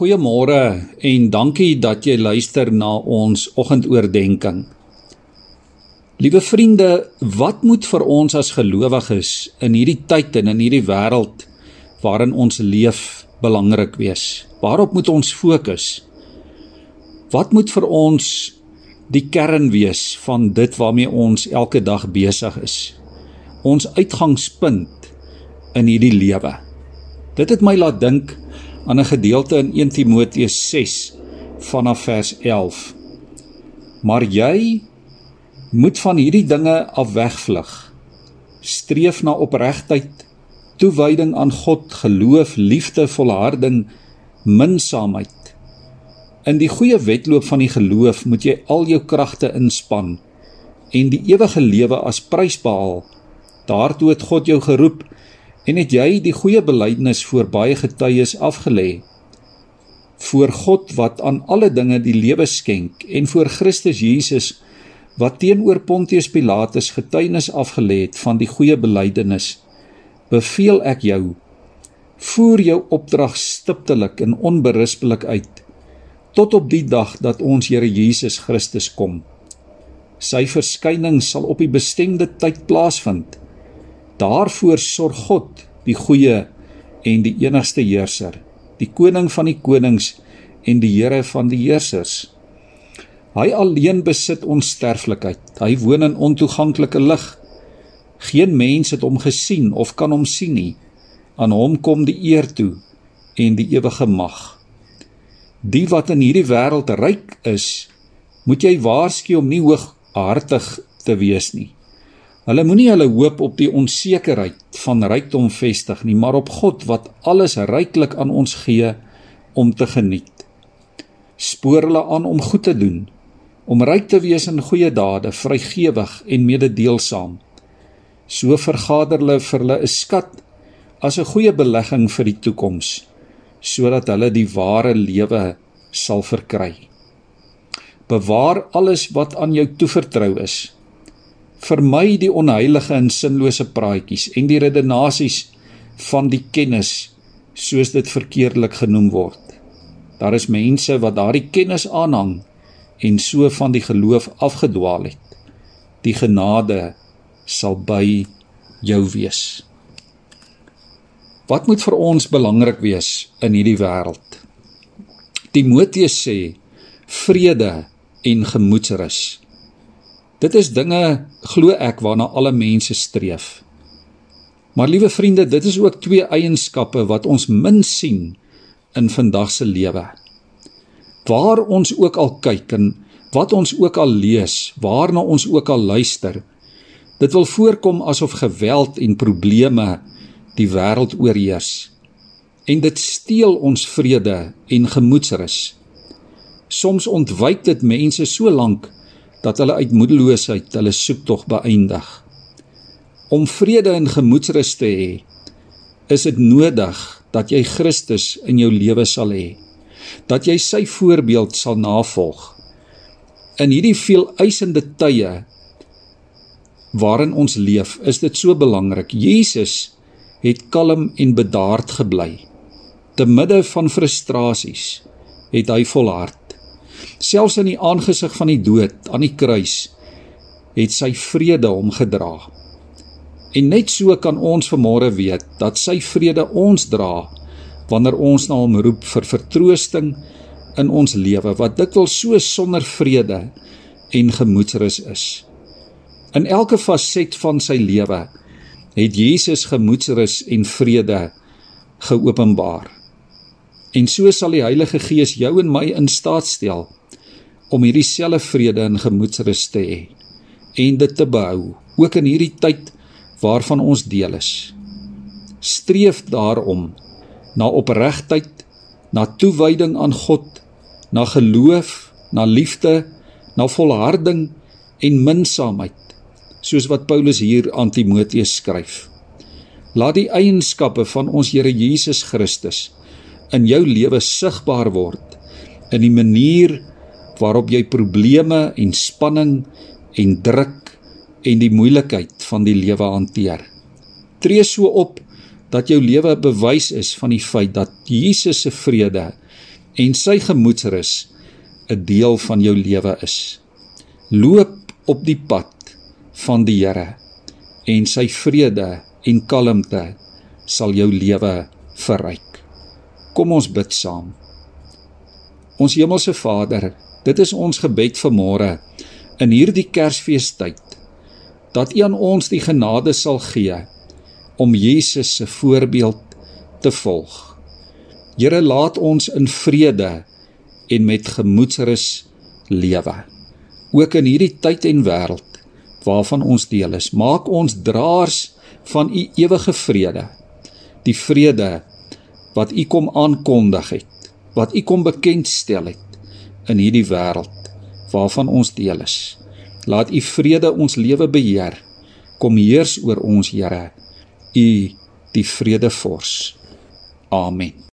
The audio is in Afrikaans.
Goeiemôre en dankie dat jy luister na ons oggendoordenkings. Liewe vriende, wat moet vir ons as gelowiges in hierdie tyd en in hierdie wêreld waarin ons leef belangrik wees? Waarop moet ons fokus? Wat moet vir ons die kern wees van dit waarmee ons elke dag besig is? Ons uitgangspunt in hierdie lewe. Dit het my laat dink aan 'n gedeelte in 1 Timoteus 6 vanaf vers 11. Maar jy moet van hierdie dinge afwegvlug. Streef na opregtheid, toewyding aan God, geloof, liefde, volharding, minsaamheid. In die goeie wedloop van die geloof moet jy al jou kragte inspann en die ewige lewe as prys behaal. Daartoe het God jou geroep En het jy die goeie belydenis voor baie getuies afgelê? Voor God wat aan alle dinge die lewe skenk en voor Christus Jesus wat teenoor Pontius Pilatus getuienis afgelê het van die goeie belydenis, beveel ek jou voer jou opdrag stiptelik en onberispelik uit tot op die dag dat ons Here Jesus Christus kom. Sy verskyning sal op die bestemde tyd plaasvind. Daarvoor sorg God, die goeie en die enigste heerser, die koning van die konings en die Here van die heersers. Hy alleen besit onsterflikheid. Hy woon in ontoeganklike lig. Geen mens het hom gesien of kan hom sien nie. Aan hom kom die eer toe en die ewige mag. Die wat in hierdie wêreld ryk is, moet jy waarsku om nie hooghartig te wees nie. Hulle moenie hulle hoop op die onsekerheid van rykdom vestig nie, maar op God wat alles ryklik aan ons gee om te geniet. Spoor hulle aan om goed te doen, om ryk te wees in goeie dade, vrygewig en mededeelsaam. So vergader hulle vir hulle 'n skat as 'n goeie belegging vir die toekoms, sodat hulle die ware lewe sal verkry. Bewaar alles wat aan jou toevertrou is vermy die onheilige en sinlose praatjies en die redenasies van die kennis soos dit verkeerdelik genoem word. Daar is mense wat daardie kennis aanhang en so van die geloof afgedwaal het. Die genade sal by jou wees. Wat moet vir ons belangrik wees in hierdie wêreld? Timoteus sê vrede en gemoedsrus. Dit is dinge glo ek waarna alle mense streef. Maar liewe vriende, dit is ook twee eienskappe wat ons min sien in vandag se lewe. Waar ons ook al kyk en wat ons ook al lees, waarna ons ook al luister, dit wil voorkom asof geweld en probleme die wêreld oorheers. En dit steel ons vrede en gemoedsrus. Soms ontwyk dit mense so lank dat hulle uit moedeloosheid hulle soektog beëindig. Om vrede en gemoedsrus te hê, is dit nodig dat jy Christus in jou lewe sal hê. Dat jy sy voorbeeld sal navolg. In hierdie veel eisende tye waarin ons leef, is dit so belangrik. Jesus het kalm en bedaard gebly. Te midde van frustrasies het hy volhard selfs in die aangesig van die dood aan die kruis het sy vrede hom gedra. En net so kan ons vanmôre weet dat sy vrede ons dra wanneer ons na hom roep vir vertroosting in ons lewe wat dikwels so sonder vrede en gemoedsrus is. In elke faset van sy lewe het Jesus gemoedsrus en vrede geopenbaar. En so sal die Heilige Gees jou en my in staat stel om hierdie selfe vrede en gemoedsrus te hê en dit te behou ook in hierdie tyd waarvan ons deel is. Streef daarom na opregtheid, na toewyding aan God, na geloof, na liefde, na volharding en minsaamheid, soos wat Paulus hier aan Timoteus skryf. Laat die eienskappe van ons Here Jesus Christus in jou lewe sigbaar word in die manier waarop jy probleme en spanning en druk en die moeilikheid van die lewe hanteer. Tree so op dat jou lewe bewys is van die feit dat Jesus se vrede en sy gemoedsrus 'n deel van jou lewe is. Loop op die pad van die Here en sy vrede en kalmte sal jou lewe verryk. Kom ons bid saam. Ons hemelse Vader, dit is ons gebed vir môre in hierdie Kersfeestyd dat U aan ons die genade sal gee om Jesus se voorbeeld te volg. Here, laat ons in vrede en met gemoedsrus lewe. Ook in hierdie tyd en wêreld waarvan ons deel is, maak ons draers van U ewige vrede. Die vrede wat U kom aankondig het, wat U kom bekendstel het in hierdie wêreld waarvan ons deel is. Laat U vrede ons lewe beheer. Kom heers oor ons, Here. U die vredevors. Amen.